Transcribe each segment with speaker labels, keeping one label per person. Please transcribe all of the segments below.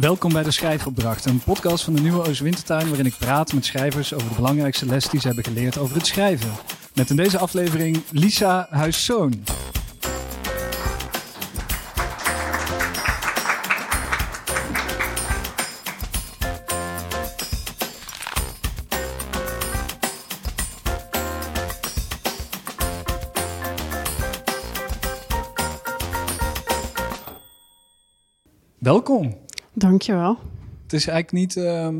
Speaker 1: Welkom bij de Schrijfopdracht, een podcast van de Nieuwe Oostwintertuin waarin ik praat met schrijvers over de belangrijkste les die ze hebben geleerd over het schrijven. Met in deze aflevering Lisa Huiszoon.
Speaker 2: Dankjewel.
Speaker 1: Het is eigenlijk niet. ehm,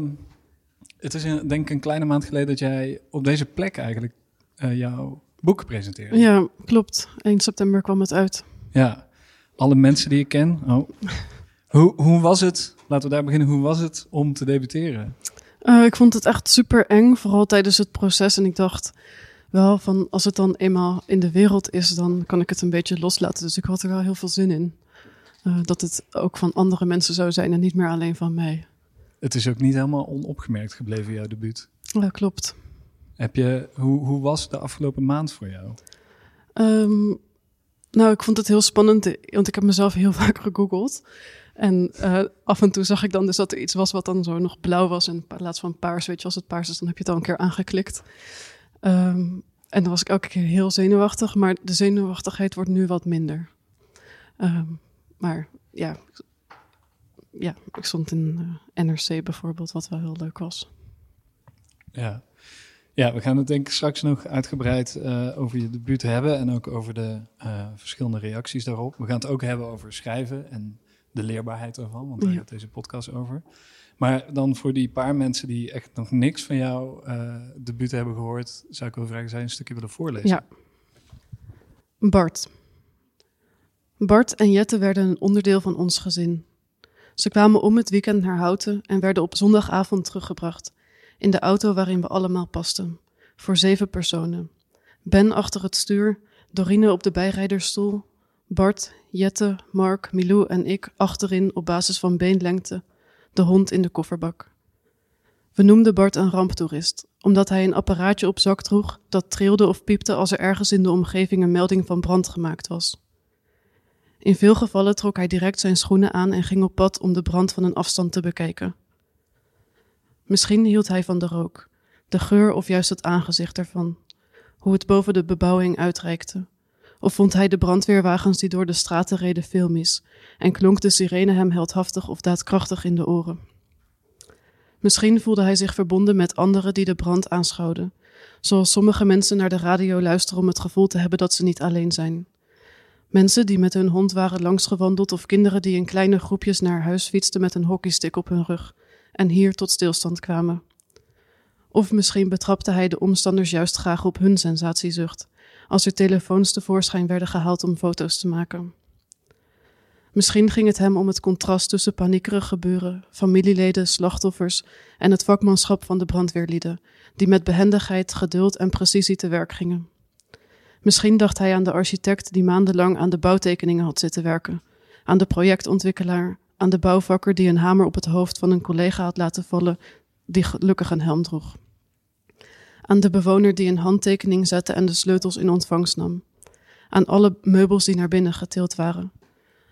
Speaker 1: het is een, denk ik een kleine maand geleden dat jij op deze plek eigenlijk eh, jouw boek presenteerde.
Speaker 2: Ja, klopt. 1 september kwam het uit.
Speaker 1: Ja. Alle mensen die ik ken. Oh. Hoe, hoe was het? Laten we daar beginnen. Hoe was het om te debuteren?
Speaker 2: Eh, ik vond het echt super eng, vooral tijdens het proces. En ik dacht wel van, als het dan eenmaal in de wereld is, dan kan ik het een beetje loslaten. Dus ik had er wel heel veel zin in. Eh, dat het ook van andere mensen zou zijn en niet meer alleen van mij.
Speaker 1: Het is ook niet helemaal onopgemerkt gebleven, jouw debuut.
Speaker 2: Ja, klopt.
Speaker 1: Heb je, hoe, hoe was de afgelopen maand voor jou?
Speaker 2: Ehm, nou, ik vond het heel spannend, want ik heb mezelf heel vaak gegoogeld. En eh, af en toe zag ik dan dus dat er iets was wat dan zo nog blauw was in plaats van paars. Weet je, als het paars is, dan heb je het al een keer aangeklikt. Ehm, en dan was ik elke keer heel zenuwachtig, maar de zenuwachtigheid wordt nu wat minder. Ehm, maar ja, ja, ik stond in eh, NRC bijvoorbeeld, wat wel heel leuk was.
Speaker 1: Ja. Ja, we gaan het denk ik straks nog uitgebreid eh, over je debuut hebben en ook over de eh, verschillende reacties daarop. We gaan het ook hebben over schrijven en de leerbaarheid ervan, want daar
Speaker 2: Ja.
Speaker 1: gaat deze podcast over. Maar dan voor die paar mensen die echt nog niks van jouw eh debuut hebben gehoord, zou ik wel vragen, je een stukje willen voorlezen?
Speaker 2: Ja. Bart. Bart en Jette werden een onderdeel van ons gezin. Ze kwamen om het weekend naar Houten en werden op zondagavond teruggebracht. In de auto waarin we allemaal pasten. Voor zeven personen. Ben achter het stuur, Dorine op de bijrijdersstoel, Bart, Jette, Mark, Milou en ik achterin op basis van beenlengte, de hond in de kofferbak. We noemden Bart een ramptoerist, omdat hij een apparaatje op zak droeg dat trilde of piepte als er ergens in de omgeving een melding van brand gemaakt was. In veel gevallen trok hij direct zijn schoenen aan en ging op pad om de brand van een afstand te bekijken. Misschien hield hij van de rook, de geur of juist het aangezicht ervan, hoe het boven de bebouwing uitreikte. Of vond hij de brandweerwagens die door de straten reden filmisch en klonk de sirene hem heldhaftig of daadkrachtig in de oren. Misschien voelde hij zich verbonden met anderen die de brand aanschouwden, zoals sommige mensen naar de radio luisteren om het gevoel te hebben dat ze niet alleen zijn. Mensen die met hun hond waren langsgewandeld of kinderen die in kleine groepjes naar huis fietsten met een hockeystick op hun rug en hier tot stilstand kwamen. Of misschien betrapte hij de omstanders juist graag op hun sensatiezucht, als er telefoons tevoorschijn werden gehaald om foto's te maken. Misschien ging het hem om het contrast tussen paniekerig gebeuren, familieleden, slachtoffers en het vakmanschap van de brandweerlieden, die met behendigheid, geduld en precisie te werk gingen. Misschien dacht hij aan de architect die maandenlang aan de bouwtekeningen had zitten werken, aan de projectontwikkelaar, aan de bouwvakker die een hamer op het hoofd van een collega had laten vallen, die gelukkig een helm droeg. Aan de bewoner die een handtekening zette en de sleutels in ontvangst nam. Aan alle meubels die naar binnen getild waren.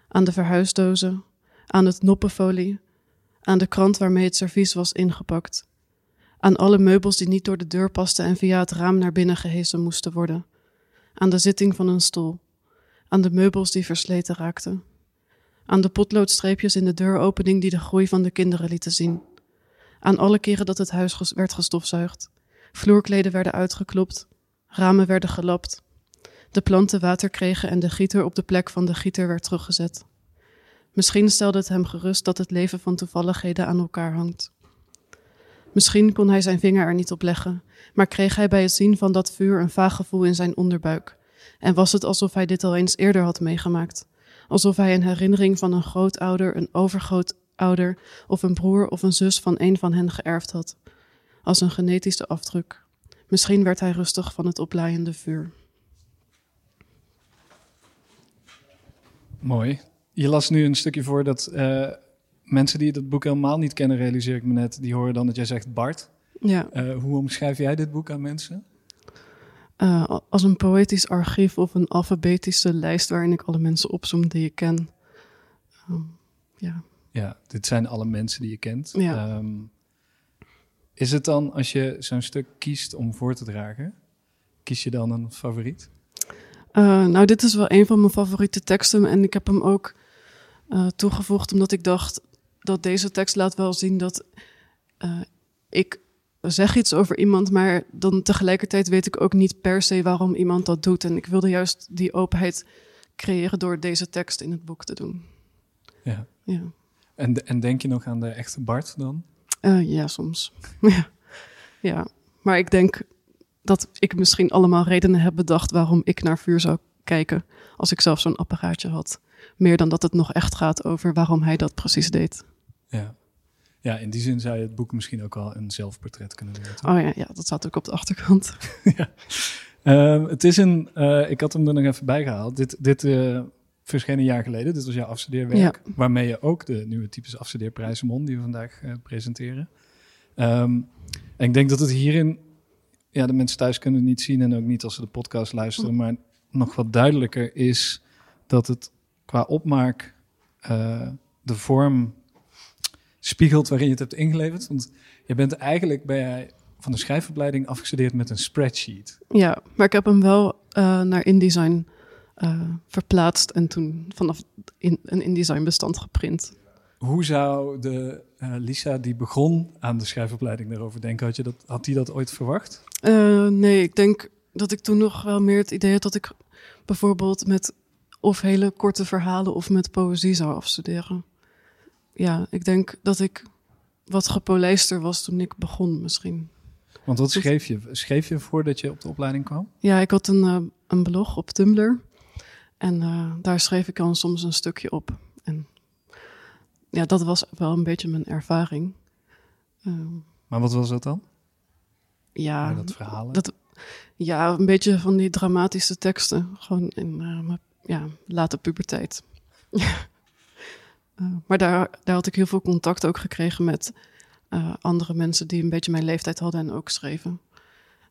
Speaker 2: Aan de verhuisdozen, aan het noppenfolie, aan de krant waarmee het servies was ingepakt. Aan alle meubels die niet door de deur pasten en via het raam naar binnen gehesen moesten worden aan de zitting van een stoel, aan de meubels die versleten raakten, aan de potloodstreepjes in de deuropening die de groei van de kinderen lieten zien, aan alle keren dat het huis werd gestofzuigd, vloerkleden werden uitgeklopt, ramen werden gelapt, de planten water kregen en de gieter op de plek van de gieter werd teruggezet. Misschien stelde het hem gerust dat het leven van toevalligheden aan elkaar hangt. Misschien kon hij zijn vinger er niet op leggen, maar kreeg hij bij het zien van dat vuur een vaag gevoel in zijn onderbuik. En was het alsof hij dit al eens eerder had meegemaakt. Alsof hij een herinnering van een grootouder, een overgrootouder of een broer of een zus van een van hen geërfd had. Als een genetische afdruk. Misschien werd hij rustig van het oplaaiende vuur.
Speaker 1: Mooi. Je las nu een stukje voor dat eh, mensen die het boek helemaal niet kennen, realiseer ik me net, die horen dan dat jij zegt Bart.
Speaker 2: Ja,
Speaker 1: Eh, hoe omschrijf jij dit boek aan mensen?
Speaker 2: eh, als een poëtisch archief of een alfabetische lijst waarin ik alle mensen opsom die ik ken. Ehm, ja.
Speaker 1: Ja, dit zijn alle mensen die je kent.
Speaker 2: Ja.
Speaker 1: Ehm, is het dan, als je zo'n stuk kiest om voor te dragen, kies je dan een favoriet?
Speaker 2: Uh, nou, dit is wel een van mijn favoriete teksten. En ik heb hem ook uh, toegevoegd omdat ik dacht dat deze tekst laat wel zien dat uh, ik zeg iets over iemand, maar dan tegelijkertijd weet ik ook niet per se waarom iemand dat doet. En ik wilde juist die openheid creëren door deze tekst in het boek te doen.
Speaker 1: Ja.
Speaker 2: ja.
Speaker 1: En, en denk je nog aan de echte Bart dan?
Speaker 2: Uh, ja, soms. ja. ja, maar ik denk dat ik misschien allemaal redenen heb bedacht waarom ik naar vuur zou kijken als ik zelf zo'n apparaatje had. Meer dan dat het nog echt gaat over waarom hij dat precies deed.
Speaker 1: Ja. Ja, in die zin zou je het boek misschien ook wel een zelfportret kunnen doen.
Speaker 2: Oh ja, ja, dat staat ook op de achterkant.
Speaker 1: ja. Uh, het is een, uh, ik had hem er nog even bij gehaald. Dit, dit uh, verscheen een jaar geleden. Dit was jouw afstudeerwerk. Ja. Waarmee je ook de nieuwe typische afstudeerprijs won die we vandaag eh, presenteren. Um, en ik denk dat het hierin, ja, de mensen thuis kunnen het niet zien en ook niet als ze de podcast luisteren,
Speaker 2: Hm.
Speaker 1: maar nog wat duidelijker is dat het qua opmaak de vorm spiegelt waarin je het hebt ingeleverd. Want je bent eigenlijk bij jij van de schrijfopleiding afgestudeerd met een spreadsheet.
Speaker 2: Ja, maar ik heb hem wel uh, naar InDesign uh, verplaatst en toen vanaf in, een InDesign bestand geprint.
Speaker 1: Hoe zou de uh, Lisa die begon aan de schrijfopleiding daarover denken? Had, je dat, had die dat ooit verwacht?
Speaker 2: Nee, ik denk dat ik toen nog wel meer het idee had dat ik bijvoorbeeld met of hele korte verhalen of met poëzie zou afstuderen. Ja, ik denk dat ik wat gepolijster was toen ik begon misschien.
Speaker 1: Want wat schreef je? Schreef je voordat je op de opleiding kwam?
Speaker 2: Ja, ik had een, uh, een blog op Tumblr. En uh, daar schreef ik dan soms een stukje op. En ja, dat was wel een beetje mijn ervaring. Uh,
Speaker 1: maar wat was dat dan?
Speaker 2: Ja,
Speaker 1: dat verhalen?
Speaker 2: Dat, ja, een beetje van die dramatische teksten. Gewoon in uh, mijn ja, late puberteit. Uh, maar daar, daar had ik heel veel contact ook gekregen met uh, andere mensen die een beetje mijn leeftijd hadden en ook schreven.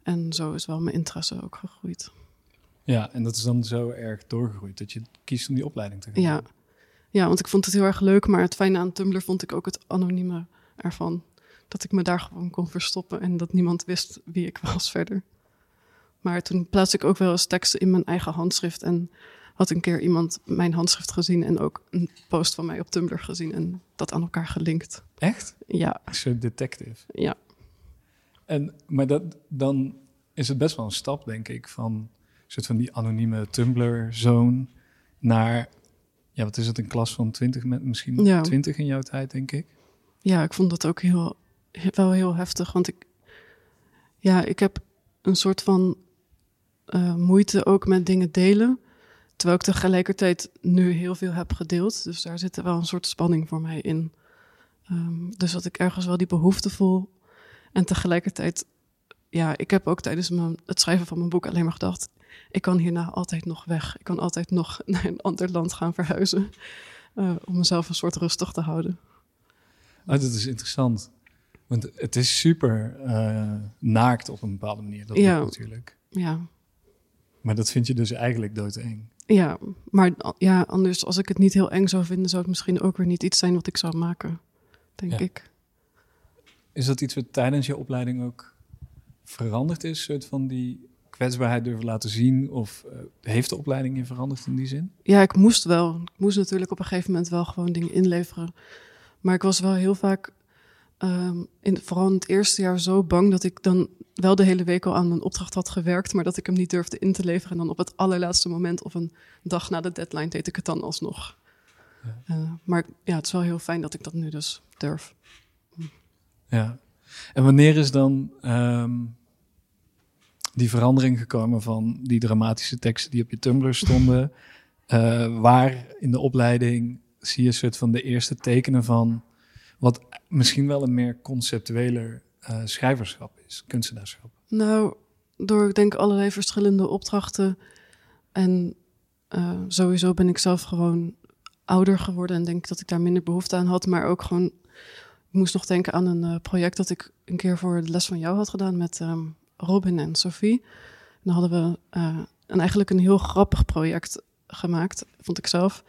Speaker 2: En zo is wel mijn interesse ook gegroeid.
Speaker 1: Ja, en dat is dan zo erg doorgegroeid dat je kiest om die opleiding te gaan.
Speaker 2: Ja. ja, want ik vond het heel erg leuk, maar het fijne aan Tumblr vond ik ook het anonieme ervan. Dat ik me daar gewoon kon verstoppen en dat niemand wist wie ik was verder. Maar toen plaatste ik ook wel eens teksten in mijn eigen handschrift en had een keer iemand mijn handschrift gezien en ook een post van mij op Tumblr gezien en dat aan elkaar gelinkt.
Speaker 1: Echt?
Speaker 2: Ja.
Speaker 1: Zo detective.
Speaker 2: Ja.
Speaker 1: En, maar dat, dan is het best wel een stap, denk ik, van soort van die anonieme Tumblr-zone naar, ja, wat is het, een klas van twintig, misschien
Speaker 2: Ja.
Speaker 1: twintig in jouw tijd, denk ik.
Speaker 2: Ja, ik vond dat ook heel, wel heel heftig, want ik, ja, ik heb een soort van uh, moeite ook met dingen delen. Terwijl ik tegelijkertijd nu heel veel heb gedeeld. Dus daar zit wel een soort spanning voor mij in. Um, dus dat ik ergens wel die behoefte voel. En tegelijkertijd, ja, ik heb ook tijdens mijn, het schrijven van mijn boek alleen maar gedacht: ik kan hierna altijd nog weg. Ik kan altijd nog naar een ander land gaan verhuizen. Uh, om mezelf een soort rustig te houden.
Speaker 1: Oh, dat is interessant. Want het is super uh, naakt op een bepaalde manier. Dat
Speaker 2: ja.
Speaker 1: natuurlijk.
Speaker 2: Ja.
Speaker 1: Maar dat vind je dus eigenlijk doodeng.
Speaker 2: Ja, maar ja, anders als ik het niet heel eng zou vinden, zou het misschien ook weer niet iets zijn wat ik zou maken, denk
Speaker 1: Ja.
Speaker 2: ik.
Speaker 1: Is dat iets wat tijdens je opleiding ook veranderd is? soort van die kwetsbaarheid durven laten zien? Of uh, heeft de opleiding je veranderd in die zin?
Speaker 2: Ja, ik moest wel. Ik moest natuurlijk op een gegeven moment wel gewoon dingen inleveren. Maar ik was wel heel vaak, um, in, vooral in het eerste jaar, zo bang dat ik dan wel de hele week al aan een opdracht had gewerkt, maar dat ik hem niet durfde in te leveren. En dan op het allerlaatste moment of een dag na de deadline deed ik het dan alsnog.
Speaker 1: Ja.
Speaker 2: Uh, maar ja, het is wel heel fijn dat ik dat nu dus durf.
Speaker 1: Ja. En wanneer is dan um, die verandering gekomen van die dramatische teksten die op je Tumblr stonden? uh, waar in de opleiding zie je een soort van de eerste tekenen van wat misschien wel een meer conceptueler uh, schrijverschap is, kunstenaarschap?
Speaker 2: Nou, door ik denk allerlei verschillende opdrachten. En uh, sowieso ben ik zelf gewoon ouder geworden en denk dat ik daar minder behoefte aan had. Maar ook gewoon, ik moest nog denken aan een uh, project dat ik een keer voor de les van jou had gedaan met um, Robin en Sophie. En dan hadden we uh, een, eigenlijk een heel grappig project gemaakt, vond ik zelf.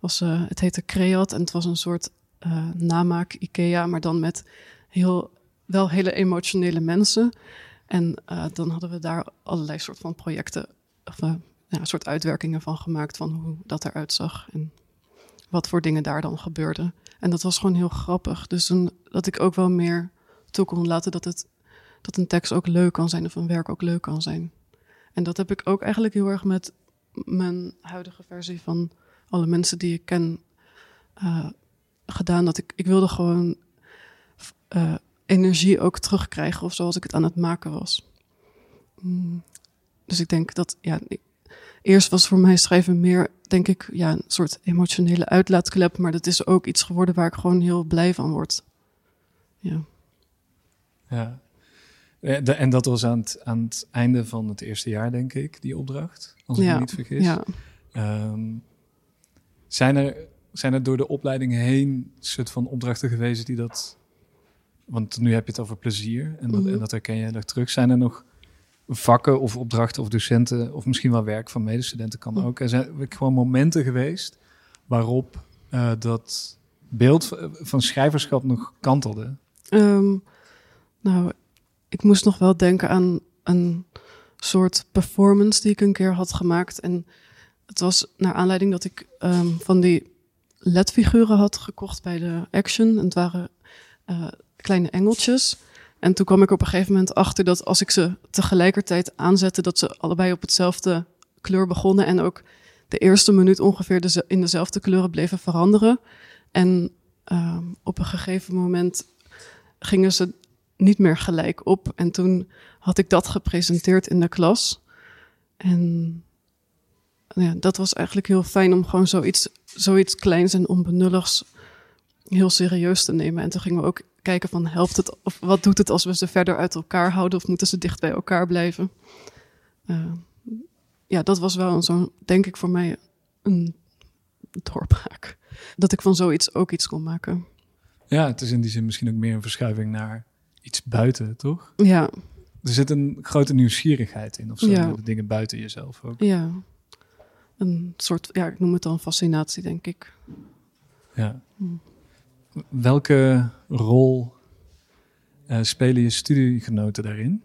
Speaker 2: Was, het heette Creat en het was een soort uh, namaak IKEA, maar dan met heel, wel hele emotionele mensen. En uh, dan hadden we daar allerlei soort van projecten, of uh, soort uitwerkingen van gemaakt van hoe dat eruit zag en wat voor dingen daar dan gebeurden. En dat was gewoon heel grappig. Dus dat ik ook wel meer toe kon laten dat, het, dat een tekst ook leuk kan zijn of een werk ook leuk kan zijn. En dat heb ik ook eigenlijk heel erg met mijn huidige versie van alle mensen die ik ken gedaan. Dat ik, ik wilde gewoon uh, energie ook terugkrijgen of zoals ik het aan het maken was. Mm. Dus ik denk dat, ja, ik, eerst was voor mij schrijven meer, denk ik, ja, een soort emotionele uitlaatklep. Maar dat is ook iets geworden waar ik gewoon heel blij van word. Ja.
Speaker 1: Ja. En dat was aan het, aan het einde van het eerste jaar, denk ik, die opdracht. Als ik
Speaker 2: ja.
Speaker 1: me niet vergis.
Speaker 2: Ja.
Speaker 1: Um, zijn, er, zijn er door de opleiding heen soort van opdrachten geweest die dat... Want nu heb je het over plezier en dat,
Speaker 2: Mhm.
Speaker 1: en dat herken je nog terug. Zijn er nog vakken of opdrachten of docenten of misschien wel werk van medestudenten kan
Speaker 2: Mhm.
Speaker 1: ook. Er zijn gewoon momenten geweest waarop uh, dat beeld van schrijverschap nog kantelde.
Speaker 2: Um, nou, ik moest nog wel denken aan een soort performance die ik een keer had gemaakt. En het was naar aanleiding dat ik um, van die ledfiguren had gekocht bij de Action. En het waren uh, kleine engeltjes. En toen kwam ik op een gegeven moment achter dat als ik ze tegelijkertijd aanzette, dat ze allebei op hetzelfde kleur begonnen. En ook de eerste minuut ongeveer in dezelfde kleuren bleven veranderen. En um, op een gegeven moment gingen ze niet meer gelijk op. En toen had ik dat gepresenteerd in de klas. En ja, dat was eigenlijk heel fijn om gewoon zoiets, zoiets kleins en onbenulligs heel serieus te nemen. En toen gingen we ook kijken van helpt het of wat doet het als we ze verder uit elkaar houden of moeten ze dicht bij elkaar blijven. Uh, ja, dat was wel zo'n, denk ik voor mij, een doorbraak. Dat ik van zoiets ook iets kon maken.
Speaker 1: Ja, het is in die zin misschien ook meer een verschuiving naar iets buiten, toch?
Speaker 2: Ja.
Speaker 1: Er zit een grote nieuwsgierigheid in, of zo,
Speaker 2: Ja.
Speaker 1: de dingen buiten jezelf ook.
Speaker 2: Ja. Een soort, ja, ik noem het dan fascinatie, denk ik.
Speaker 1: Ja.
Speaker 2: Hm.
Speaker 1: Welke rol uh, spelen je studiegenoten daarin?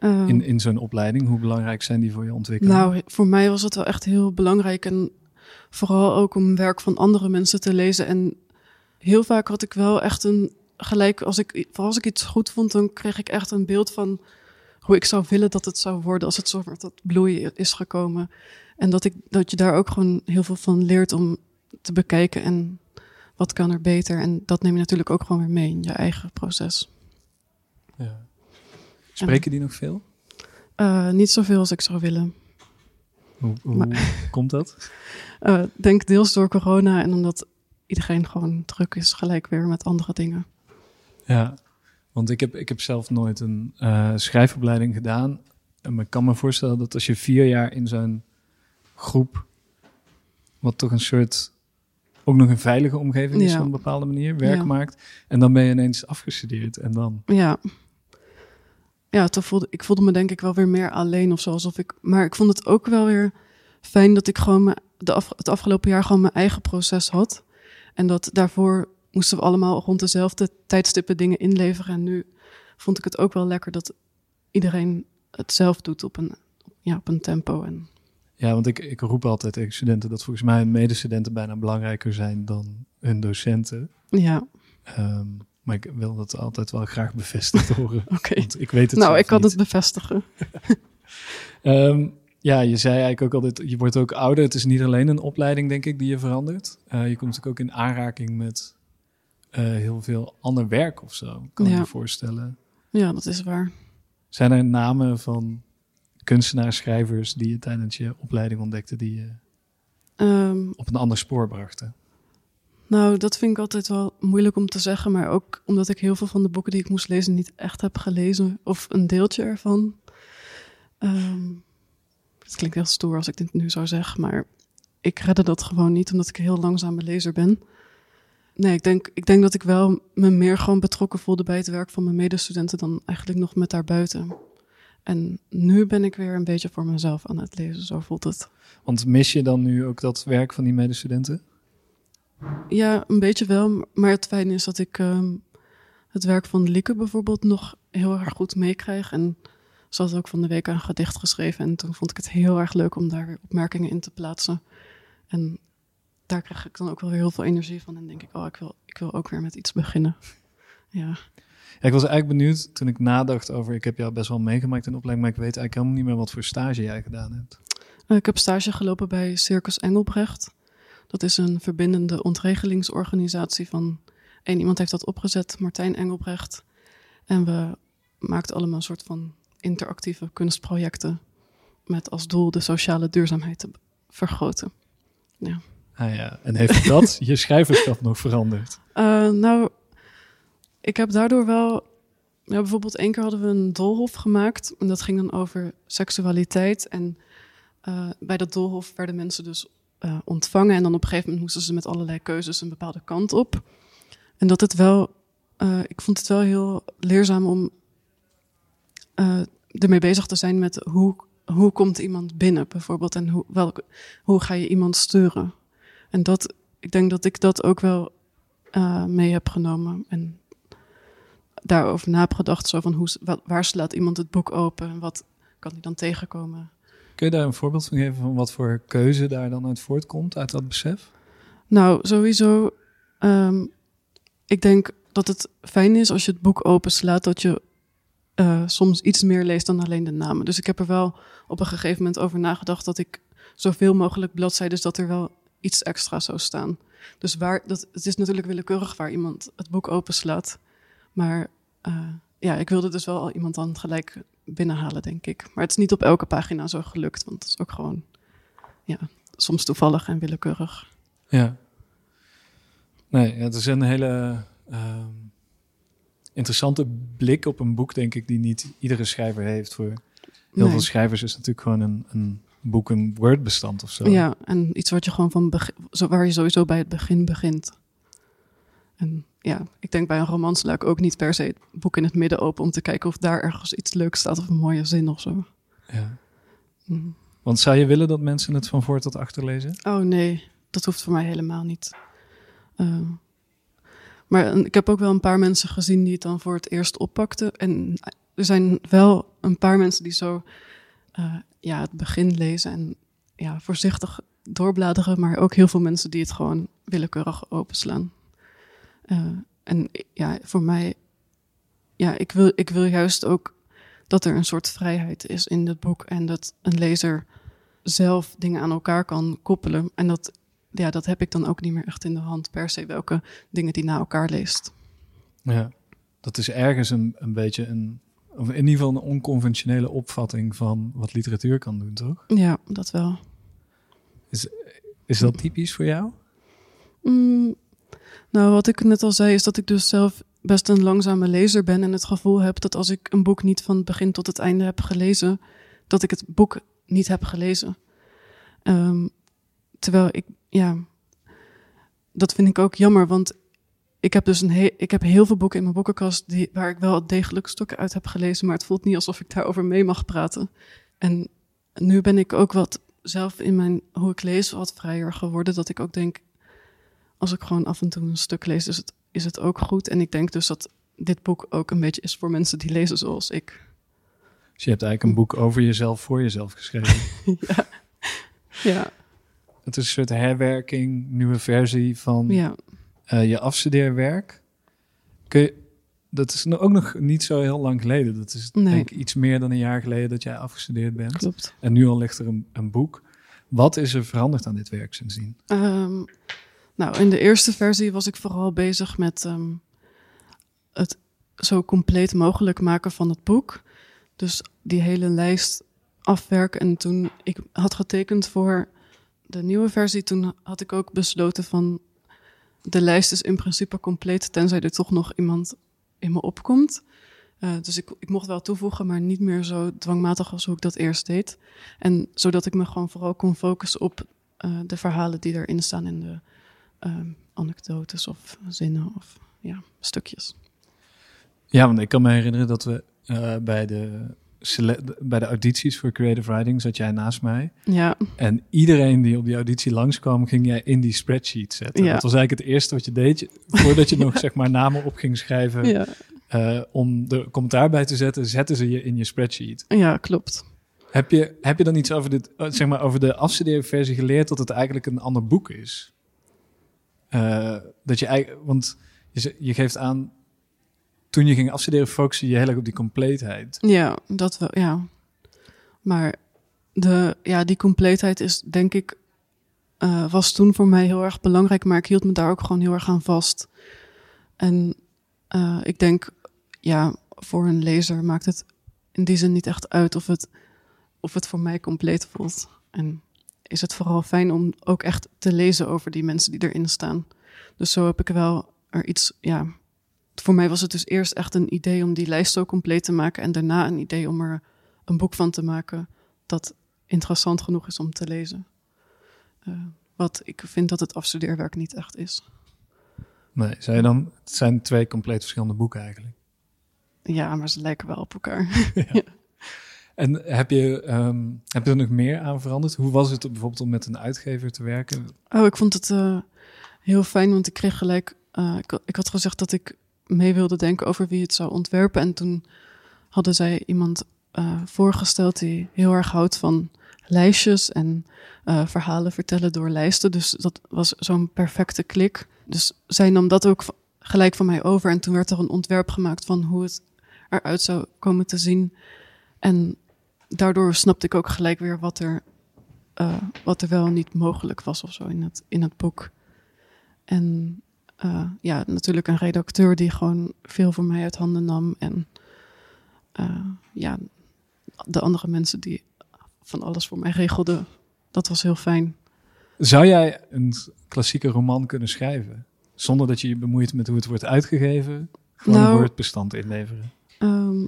Speaker 2: Um,
Speaker 1: in in zo'n opleiding, hoe belangrijk zijn die voor je ontwikkeling?
Speaker 2: Nou, voor mij was het wel echt heel belangrijk. En vooral ook om werk van andere mensen te lezen. En heel vaak had ik wel echt een gelijk, als ik, vooral als ik iets goed vond, dan kreeg ik echt een beeld van hoe ik zou willen dat het zou worden als het zo tot bloeien is gekomen. En dat, ik, dat je daar ook gewoon heel veel van leert om te bekijken en wat kan er beter. En dat neem je natuurlijk ook gewoon weer mee in je eigen proces.
Speaker 1: Ja. Spreken die nog veel?
Speaker 2: Uh, niet zoveel als ik zou willen.
Speaker 1: Hoe, hoe maar, komt dat?
Speaker 2: Uh, denk deels door corona en omdat iedereen gewoon druk is, gelijk weer met andere dingen.
Speaker 1: Ja, want ik heb, ik heb zelf nooit een uh, schrijfopleiding gedaan. En ik kan me voorstellen dat als je vier jaar in zo'n groep, wat toch een soort, ook nog een veilige omgeving is
Speaker 2: ja.
Speaker 1: op een bepaalde manier, werk
Speaker 2: Ja.
Speaker 1: maakt. En dan ben je ineens afgestudeerd en dan...
Speaker 2: Ja. Ja, toen voelde, ik voelde me denk ik wel weer meer alleen of zo. Alsof ik, maar ik vond het ook wel weer fijn dat ik gewoon me, de af, het afgelopen jaar gewoon mijn eigen proces had. En dat daarvoor moesten we allemaal rond dezelfde tijdstippen dingen inleveren. En nu vond ik het ook wel lekker dat iedereen het zelf doet op een, ja, op een tempo. En...
Speaker 1: Ja, want ik, ik roep altijd tegen studenten dat volgens mij medestudenten bijna belangrijker zijn dan hun docenten.
Speaker 2: Ja.
Speaker 1: Um, maar ik wil dat altijd wel graag bevestigd horen.
Speaker 2: Oké. Okay.
Speaker 1: Ik weet het
Speaker 2: nou, ik kan
Speaker 1: niet.
Speaker 2: het bevestigen.
Speaker 1: um, ja, je zei eigenlijk ook altijd, je wordt ook ouder. Het is niet alleen een opleiding, denk ik, die je verandert. Uh, je komt natuurlijk ook in aanraking met uh, heel veel ander werk of zo, kan
Speaker 2: ja.
Speaker 1: je voorstellen.
Speaker 2: Ja, dat is waar.
Speaker 1: Zijn er namen van kunstenaars, schrijvers die je tijdens je opleiding ontdekte, die je
Speaker 2: um,
Speaker 1: op een ander spoor brachten?
Speaker 2: Nou, dat vind ik altijd wel moeilijk om te zeggen, maar ook omdat ik heel veel van de boeken die ik moest lezen niet echt heb gelezen, of een deeltje ervan. Um, het klinkt heel stoer als ik dit nu zou zeggen, maar ik redde dat gewoon niet, omdat ik een heel langzame lezer ben. Nee, ik denk, ik denk dat ik wel me meer gewoon betrokken voelde bij het werk van mijn medestudenten dan eigenlijk nog met daarbuiten. En nu ben ik weer een beetje voor mezelf aan het lezen, zo voelt het.
Speaker 1: Want mis je dan nu ook dat werk van die medestudenten?
Speaker 2: Ja, een beetje wel. Maar het fijne is dat ik ehm, het werk van Lieke bijvoorbeeld nog heel erg goed meekrijg. En ze had ook van de week een gedicht geschreven. En toen vond ik het heel erg leuk om daar weer opmerkingen in te plaatsen. En daar krijg ik dan ook wel weer heel veel energie van. En denk ik, oh, ik wil, ik wil ook weer met iets beginnen. Ja.
Speaker 1: Ja, ik was eigenlijk benieuwd toen ik nadacht over... Ik heb jou best wel meegemaakt in opleiding... maar ik weet eigenlijk helemaal niet meer wat voor stage jij gedaan hebt.
Speaker 2: Uh, ik heb stage gelopen bij Circus Engelbrecht. Dat is een verbindende ontregelingsorganisatie van... één iemand heeft dat opgezet, Martijn Engelbrecht. En we maakten allemaal een soort van interactieve kunstprojecten... met als doel de sociale duurzaamheid te vergroten. Ja.
Speaker 1: Ah ja, en heeft dat je schrijverschap nog veranderd?
Speaker 2: Uh, nou, ik heb daardoor wel... Ja, bijvoorbeeld één keer hadden we een doolhof gemaakt. En dat ging dan over seksualiteit. En uh, bij dat doolhof werden mensen dus uh, ontvangen. En dan op een gegeven moment moesten ze met allerlei keuzes een bepaalde kant op. En dat het wel... ik vond het wel heel leerzaam om ermee bezig te zijn met hoe, hoe komt iemand binnen bijvoorbeeld. En hoe, welke, hoe ga je iemand sturen. En dat, ik denk dat ik dat ook wel mee heb genomen. En daarover na heb gedacht. Zo van hoe, waar slaat iemand het boek open en wat kan hij dan tegenkomen?
Speaker 1: Kun je daar een voorbeeld van geven van wat voor keuze daar dan uit voortkomt, uit dat besef?
Speaker 2: Nou, sowieso. Um, ik denk dat het fijn is als je het boek openslaat, dat je uh, soms iets meer leest dan alleen de namen. Dus ik heb er wel op een gegeven moment over nagedacht dat ik zoveel mogelijk bladzijden, dat er wel iets extra zou staan. Dus waar, dat, het is natuurlijk willekeurig waar iemand het boek openslaat. Maar uh, ja, ik wilde dus wel al iemand dan gelijk binnenhalen, denk ik. Maar het is niet op elke pagina zo gelukt, want het is ook gewoon ja, soms toevallig en willekeurig.
Speaker 1: Ja. Nee, het is een hele uh, interessante blik op een boek, denk ik, die niet iedere schrijver heeft. Voor heel nee. veel schrijvers is het natuurlijk gewoon een, een boek een Word-bestand of zo.
Speaker 2: Ja, en iets wat je gewoon van begin, waar je sowieso bij het begin begint. En ja, ik denk bij een roman sla ik ook niet per se het boek in het midden open om te kijken of daar ergens iets leuks staat of een mooie zin of zo.
Speaker 1: Ja. Mm. Want zou je willen dat mensen het van voor tot achter lezen?
Speaker 2: Oh nee, dat hoeft voor mij helemaal niet. Uh, maar ik heb ook wel een paar mensen gezien die het dan voor het eerst oppakten. En er zijn wel een paar mensen die zo uh, ja, het begin lezen en ja, voorzichtig doorbladeren, maar ook heel veel mensen die het gewoon willekeurig openslaan. Uh, en ja, voor mij, ja, ik wil, ik wil juist ook dat er een soort vrijheid is in het boek en dat een lezer zelf dingen aan elkaar kan koppelen. En dat, ja, dat heb ik dan ook niet meer echt in de hand per se welke dingen die na elkaar leest.
Speaker 1: Ja, dat is ergens een, een beetje een of in ieder geval een onconventionele opvatting van wat literatuur kan doen, toch?
Speaker 2: Ja, dat wel.
Speaker 1: Is, is dat typisch voor jou?
Speaker 2: Mm, nou, wat ik net al zei, is dat ik dus zelf best een langzame lezer ben en het gevoel heb dat als ik een boek niet van het begin tot het einde heb gelezen, dat ik het boek niet heb gelezen. Um, terwijl ik, ja, dat vind ik ook jammer, want ik heb dus een he ik heb heel veel boeken in mijn boekenkast die, waar ik wel degelijk stukken uit heb gelezen, maar het voelt niet alsof ik daarover mee mag praten. En nu ben ik ook wat zelf in mijn hoe ik lees wat vrijer geworden, dat ik ook denk, als ik gewoon af en toe een stuk lees, is het, is het ook goed. En ik denk dus dat dit boek ook een beetje is voor mensen die lezen zoals ik.
Speaker 1: Dus je hebt eigenlijk een boek over jezelf voor jezelf geschreven.
Speaker 2: ja. ja.
Speaker 1: Het is een soort herwerking, nieuwe versie van
Speaker 2: ja.
Speaker 1: Uh, je afstudeerwerk. Kun je, dat is ook nog niet zo heel lang geleden. Dat is
Speaker 2: nee.
Speaker 1: denk ik iets meer dan een jaar geleden dat jij afgestudeerd bent.
Speaker 2: Klopt.
Speaker 1: En nu al ligt er een, een boek. Wat is er veranderd aan dit werk sindsdien?
Speaker 2: Um, nou, in de eerste versie was ik vooral bezig met um, het zo compleet mogelijk maken van het boek. Dus die hele lijst afwerken. En toen ik had getekend voor de nieuwe versie, toen had ik ook besloten van de lijst is in principe compleet, tenzij er toch nog iemand in me opkomt. Uh, dus ik, ik mocht wel toevoegen, maar niet meer zo dwangmatig als hoe ik dat eerst deed. En zodat ik me gewoon vooral kon focussen op uh, de verhalen die erin staan in de uh, anekdotes of zinnen of ja, stukjes.
Speaker 1: Ja, want ik kan me herinneren dat we uh, bij de bij de audities voor Creative Writing zat jij naast mij.
Speaker 2: Ja,
Speaker 1: En iedereen die op die auditie langskwam, ging jij in die spreadsheet zetten.
Speaker 2: Ja.
Speaker 1: Dat was eigenlijk het eerste wat je deed, voordat je nog zeg maar namen op ging schrijven
Speaker 2: ja,
Speaker 1: eh, om de commentaar bij te zetten, zetten ze je in je spreadsheet.
Speaker 2: ja, klopt.
Speaker 1: Heb je, heb je dan iets over, dit, eh, zeg maar, over de afstudeerversie geleerd dat het eigenlijk een ander boek is? Eh, dat je eigenlijk, want je, je geeft aan, toen je ging afstuderen, focus je heel erg op die compleetheid.
Speaker 2: Ja, dat wel, ja. Maar de, ja, die compleetheid is, denk ik, eh, was toen voor mij heel erg belangrijk, maar ik hield me daar ook gewoon heel erg aan vast. En eh, ik denk, ja, voor een lezer maakt het in die zin niet echt uit of het, of het voor mij compleet voelt. En is het vooral fijn om ook echt te lezen over die mensen die erin staan. Dus zo heb ik wel er iets, ja, voor mij was het dus eerst echt een idee om die lijst zo compleet te maken. En daarna een idee om er een boek van te maken dat interessant genoeg is om te lezen. Eh, wat ik vind dat het afstudeerwerk niet echt is.
Speaker 1: Nee, zei je dan, het zijn twee compleet verschillende boeken eigenlijk.
Speaker 2: Ja, maar ze lijken wel op elkaar.
Speaker 1: En heb je, ehm, heb je er nog meer aan veranderd? Hoe was het bijvoorbeeld om met een uitgever te werken?
Speaker 2: Oh, ik vond het eh, heel fijn, want ik kreeg gelijk. eh, ik, had- gezegd dat ik mee wilde denken over wie het zou ontwerpen. En toen hadden zij iemand eh, voorgesteld die heel erg houdt van lijstjes en verhalen vertellen door lijsten. Dus dat was zo'n perfecte klik. Dus zij nam dat ook gelijk van mij over. En toen werd er een ontwerp gemaakt van hoe het eruit zou komen te zien. En daardoor snapte ik ook gelijk weer wat er eh, wat er wel niet mogelijk was of zo in het, in het boek. En eh, ja, natuurlijk een redacteur die gewoon veel voor mij uit handen nam. En eh, ja, de andere mensen die van alles voor mij regelden. Dat was heel fijn.
Speaker 1: Zou jij een klassieke roman kunnen schrijven? Zonder dat je je bemoeit met hoe het wordt uitgegeven? Gewoon
Speaker 2: Nou-
Speaker 1: een woordbestand inleveren?
Speaker 2: Ehm,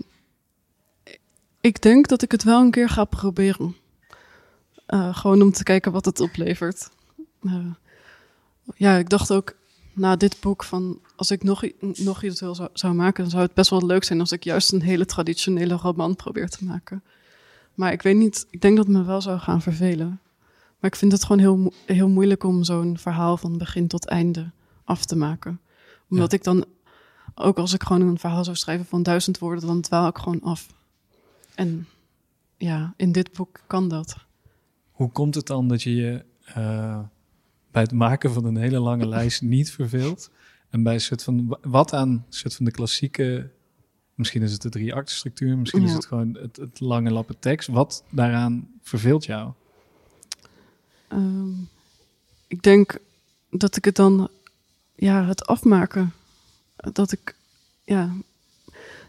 Speaker 2: ik denk dat ik het wel een keer ga proberen. Eh, gewoon om te kijken wat het oplevert. Eh, ja, ik dacht ook na dit boek van als ik nog, nog iets wil zou, zou maken, dan zou het best wel leuk zijn als ik juist een hele traditionele roman probeer te maken. Maar ik weet niet, ik denk dat het me wel zou gaan vervelen. Maar ik vind het gewoon heel, heel moeilijk om zo'n verhaal van begin tot einde af te maken. Omdat ik dan, ook als ik gewoon een verhaal zou schrijven van duizend woorden, dan dwaal ik gewoon af. En ja, in dit boek kan dat.
Speaker 1: Hoe komt het dan dat je je eh, bij het maken van een hele lange lijst niet verveelt? En bij een soort van, wat aan een soort van de klassieke, misschien is het de drie structuur, misschien is het gewoon het, het lange lappen tekst. Wat daaraan verveelt jou?
Speaker 2: Ehm, ik denk dat ik het dan, ja, het afmaken. Dat ik, ja,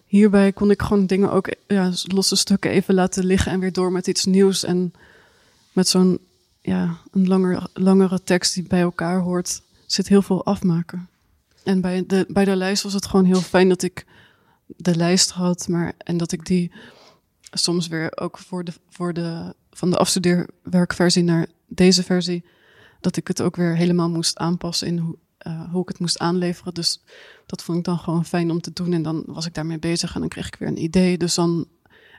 Speaker 2: hierbij kon ik gewoon dingen ook, ja, losse stukken even laten liggen en weer door met iets nieuws. En met zo'n, ja, een langer, langere tekst die bij elkaar hoort, zit heel veel afmaken. En bij de, bij de lijst was het gewoon heel fijn dat ik de lijst had, maar en dat ik die soms weer ook voor de, voor de, van de afstudeerwerkversie naar deze versie, dat ik het ook weer helemaal moest aanpassen in hoe, eh, hoe ik het moest aanleveren. Dus dat vond ik dan gewoon fijn om te doen. En dan was ik daarmee bezig en dan kreeg ik weer een idee. Dus dan,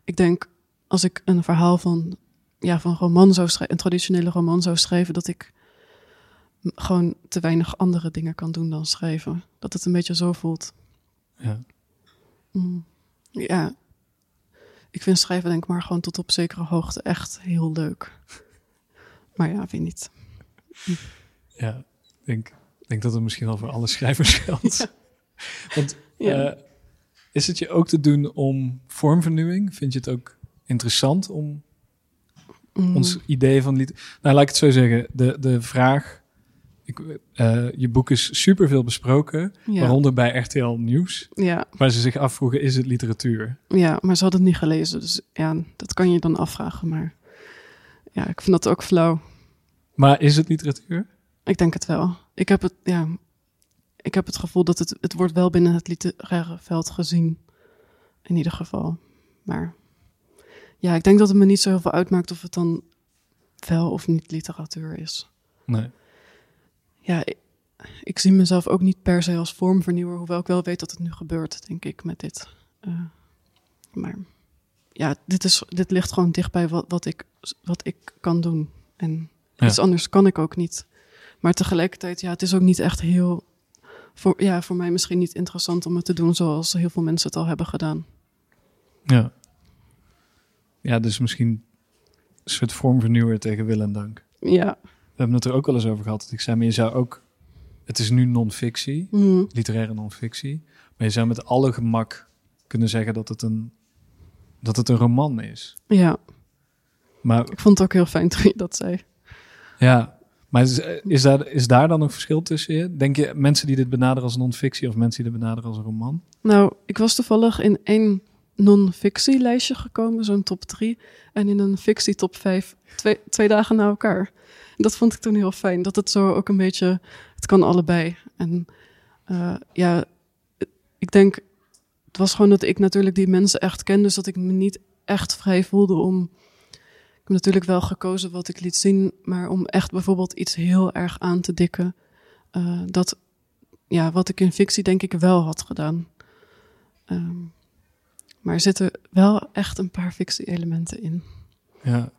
Speaker 2: ik denk, als ik een verhaal van, ja, van een roman zou schrijven, een traditionele roman zou schrijven, dat ik gewoon te weinig andere dingen kan doen dan schrijven. Dat het een beetje zo voelt.
Speaker 1: Ja.
Speaker 2: Mm. Ja, ik vind schrijven denk ik maar gewoon tot op zekere hoogte echt heel leuk. Maar ja, weet niet.
Speaker 1: Ja, ik denk, denk dat het misschien wel voor alle schrijvers geldt. Want
Speaker 2: Ja.
Speaker 1: eh, is het je ook te doen om vormvernieuwing? Vind je het ook interessant om
Speaker 2: Mm.
Speaker 1: ons idee van lied... Nou, laat ik het zo zeggen. De, de vraag... Ik, eh, je boek is superveel besproken,
Speaker 2: ja.
Speaker 1: waaronder bij RTL Nieuws,
Speaker 2: Ja,
Speaker 1: waar ze zich afvroegen, is het literatuur?
Speaker 2: ja, maar ze hadden het niet gelezen. Dus ja, dat kan je dan afvragen. Maar ja, ik vind dat ook flauw.
Speaker 1: Maar is het literatuur?
Speaker 2: Ik denk het wel. Ik heb het, ja, ik heb het gevoel dat het, het wordt wel binnen het literaire veld gezien. In ieder geval. Maar ja, ik denk dat het me niet zo heel veel uitmaakt of het dan wel of niet literatuur is.
Speaker 1: Nee.
Speaker 2: Ja, ik, ik zie mezelf ook niet per se als vormvernieuwer, hoewel ik wel weet dat het nu gebeurt, denk ik, met dit. Eh, maar ja, dit, is, dit ligt gewoon dichtbij wat, wat, ik, wat ik kan doen. En
Speaker 1: Ja.
Speaker 2: iets anders kan ik ook niet. Maar tegelijkertijd, ja, het is ook niet echt heel... Voor, ja, voor mij misschien niet interessant om het te doen zoals heel veel mensen het al hebben gedaan.
Speaker 1: Ja. Ja, dus misschien een soort vormvernieuwer tegen wil en dank.
Speaker 2: Ja.
Speaker 1: We hebben het er ook wel eens over gehad. Dat ik zei, maar je zou ook... Het is nu non-fictie,
Speaker 2: Mhm.
Speaker 1: literaire non-fictie. Maar je zou met alle gemak kunnen zeggen dat het een, dat het een roman is.
Speaker 2: ja,
Speaker 1: Maar
Speaker 2: ik vond het ook heel fijn toen je dat zei.
Speaker 1: ja, maar is, is, daar, is daar dan nog verschil tussen je? Denk je mensen die dit benaderen als non-fictie of mensen die dit benaderen als een roman?
Speaker 2: Nou, ik was toevallig in één non-fictie lijstje gekomen, zo'n top 3. En in een fictie top 5, twee, twee dagen na elkaar. Dat vond ik toen heel fijn, dat het zo ook een beetje, het kan allebei. En eh, ja, ik denk, het was gewoon dat ik natuurlijk die mensen echt ken, dus dat ik me niet echt vrij voelde om... Heb natuurlijk wel gekozen wat ik liet zien, maar om echt bijvoorbeeld iets heel erg aan te dikken. eh, dat, ja, wat ik in fictie denk ik wel had gedaan. Ehm, maar er zitten wel echt een paar fictie-elementen in.
Speaker 1: Ja.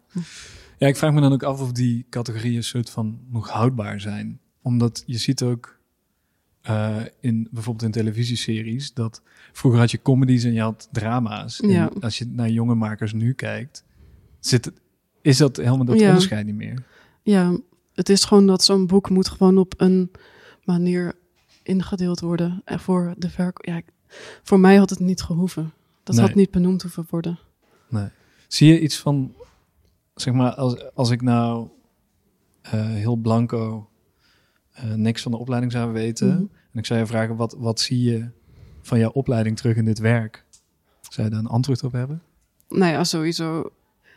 Speaker 1: ja, ik vraag me dan ook af of die categorieën soort van nog houdbaar zijn. Omdat je ziet ook eh, in bijvoorbeeld in televisieseries dat vroeger had je comedies en je had drama's. En
Speaker 2: Ja.
Speaker 1: als je naar jonge makers nu kijkt, zit, het- is dat helemaal dat
Speaker 2: Ja.
Speaker 1: onderscheid niet meer.
Speaker 2: Ja, het is gewoon dat zo'n boek moet gewoon op een manier ingedeeld worden. En voor de verk... Ja, voor mij had het niet gehoeven. Dat
Speaker 1: Nee.
Speaker 2: had niet benoemd hoeven worden.
Speaker 1: Zie je iets van, zeg maar, als, als ik nou eh, heel blanco eh, niks van de opleiding zou weten.
Speaker 2: Mhm.
Speaker 1: En ik zou je vragen, wat, wat zie je van jouw opleiding terug in dit werk? Zou je daar een antwoord op hebben?
Speaker 2: Nou ja, sowieso.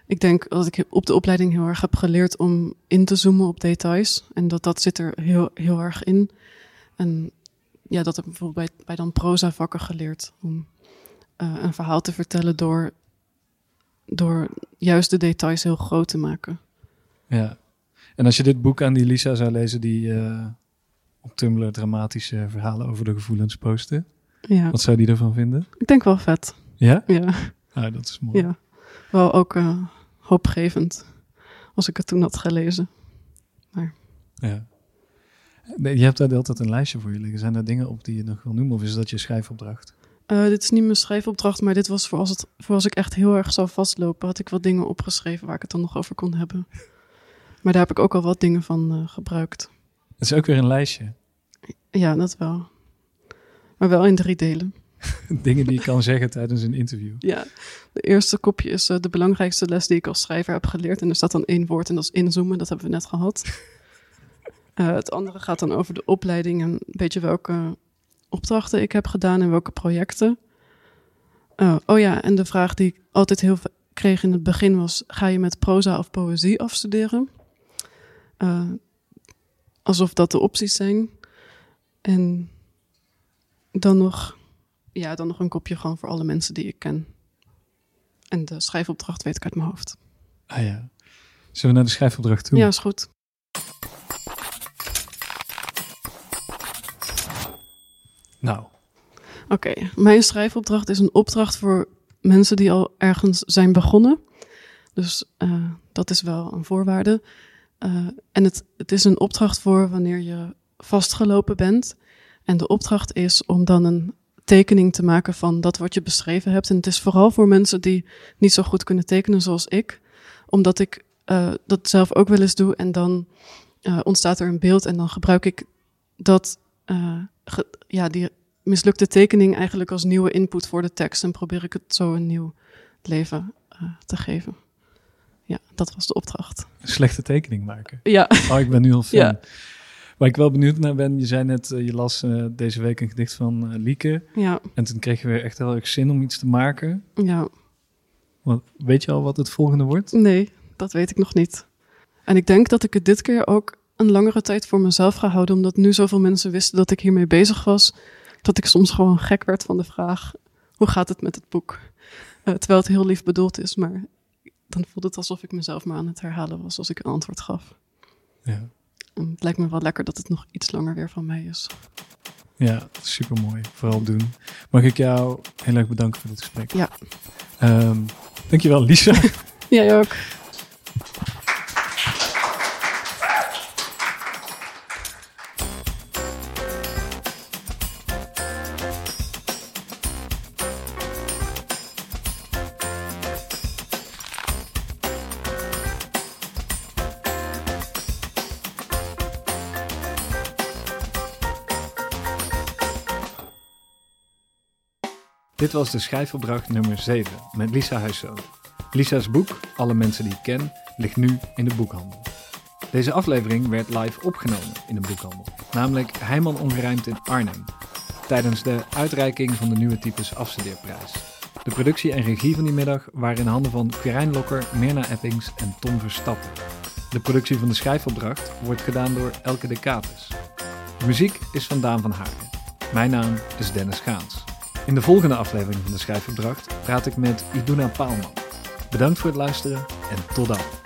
Speaker 2: Ik denk dat ik op de opleiding heel erg heb geleerd om in te zoomen op details. En dat dat zit er heel, heel erg in. En ja, dat heb ik bijvoorbeeld bij, bij dan proza vakken geleerd. Om eh, een verhaal te vertellen door, door juist de details heel groot te maken.
Speaker 1: Ja. En als je dit boek aan die Lisa zou lezen, die eh, op Tumblr dramatische verhalen over de gevoelens postte,
Speaker 2: Ja,
Speaker 1: wat zou die ervan vinden?
Speaker 2: ik denk wel vet.
Speaker 1: Ja?
Speaker 2: Ja,
Speaker 1: Ah, dat is mooi.
Speaker 2: ja. Wel ook eh, hoopgevend als ik het toen had gelezen.
Speaker 1: Ja. Nee, je hebt daar de hele tijd een lijstje voor je liggen. Zijn er dingen op die je nog wil noemen? Of is dat je schrijfopdracht?
Speaker 2: Eh, dit is niet mijn schrijfopdracht, maar dit was voor als, het, voor als ik echt heel erg zou vastlopen, had ik wat dingen opgeschreven waar ik het dan nog over kon hebben. Maar daar heb ik ook al wat dingen van eh, gebruikt.
Speaker 1: Het is ook weer een lijstje.
Speaker 2: Ja, dat wel. Maar wel in drie delen.
Speaker 1: dingen die je kan zeggen tijdens een interview.
Speaker 2: Ja, de eerste kopje is eh, de belangrijkste les die ik als schrijver heb geleerd. En er staat dan één woord en dat is inzoomen. Dat hebben we net gehad. Eh, het andere gaat dan over de opleiding en een beetje welke opdrachten ik heb gedaan en welke projecten. Eh, oh ja, en de vraag die ik altijd heel ve- kreeg in het begin was: ga je met proza of poëzie afstuderen? Alsof dat de opties zijn. En dan nog, ja, dan nog een kopje gewoon voor alle mensen die ik ken. En de schrijfopdracht weet ik uit mijn hoofd.
Speaker 1: Ah ja. Zullen we naar de schrijfopdracht toe?
Speaker 2: Ja, is goed.
Speaker 1: Nou,
Speaker 2: Oké, mijn schrijfopdracht is een opdracht voor mensen die al ergens zijn begonnen. Dus eh, dat is wel een voorwaarde. Eh, en het, het is een opdracht voor wanneer je vastgelopen bent. En de opdracht is om dan een tekening te maken van dat wat je beschreven hebt. En het is vooral voor mensen die niet zo goed kunnen tekenen zoals ik. Omdat ik eh, dat zelf ook wel eens doe. En dan eh, ontstaat er een beeld en dan gebruik ik dat, eh, ge- ja, die mislukte tekening eigenlijk als nieuwe input voor de tekst. En probeer ik het zo een nieuw leven te geven. Ja, dat was de opdracht.
Speaker 1: een slechte tekening maken.
Speaker 2: Ja,
Speaker 1: Oh, ik ben nu al fan.
Speaker 2: Ja.
Speaker 1: Waar ik wel benieuwd naar ben, je zei net, eh, je las eh, deze week een gedicht van eh, Lieke.
Speaker 2: ja,
Speaker 1: En toen kreeg je weer echt heel erg zin om iets te maken.
Speaker 2: ja.
Speaker 1: Want, weet je al wat het volgende wordt?
Speaker 2: Nee, dat weet ik nog niet. En ik denk dat ik het dit keer ook een langere tijd voor mezelf ga houden, omdat nu zoveel mensen wisten dat ik hiermee bezig was, dat ik soms gewoon gek werd van de vraag: hoe gaat het met het boek? Terwijl het heel lief bedoeld is, maar dan voelde het alsof ik mezelf maar aan het herhalen was als ik een antwoord gaf.
Speaker 1: Ja.
Speaker 2: En het lijkt me wel lekker dat het nog iets langer weer van mij is.
Speaker 1: Ja, super mooi. Vooral doen. Mag ik jou heel erg bedanken voor dit gesprek?
Speaker 2: Ja.
Speaker 1: Ehm, Dankjewel, Lisa.
Speaker 2: Jij ook.
Speaker 1: Dit was de schrijfopdracht nummer 7 met Lisa Huiszoon. Lisa's boek, Alle mensen die ik ken, ligt nu in de boekhandel. Deze aflevering werd live opgenomen in een boekhandel, namelijk Heijman Ongerijmd in Arnhem, tijdens de uitreiking van de nieuwe types afstudeerprijs. De productie en regie van die middag waren in handen van Quirijn Lokker, Mirna Eppings en Tom Verstappen. De productie van de schrijfopdracht wordt gedaan door Elke de Catus. De muziek is van Daan van Haren. Mijn naam is Dennis Gaans. In de volgende aflevering van de schrijfopdracht praat ik met Iduna Paalman. Bedankt voor het luisteren en tot dan.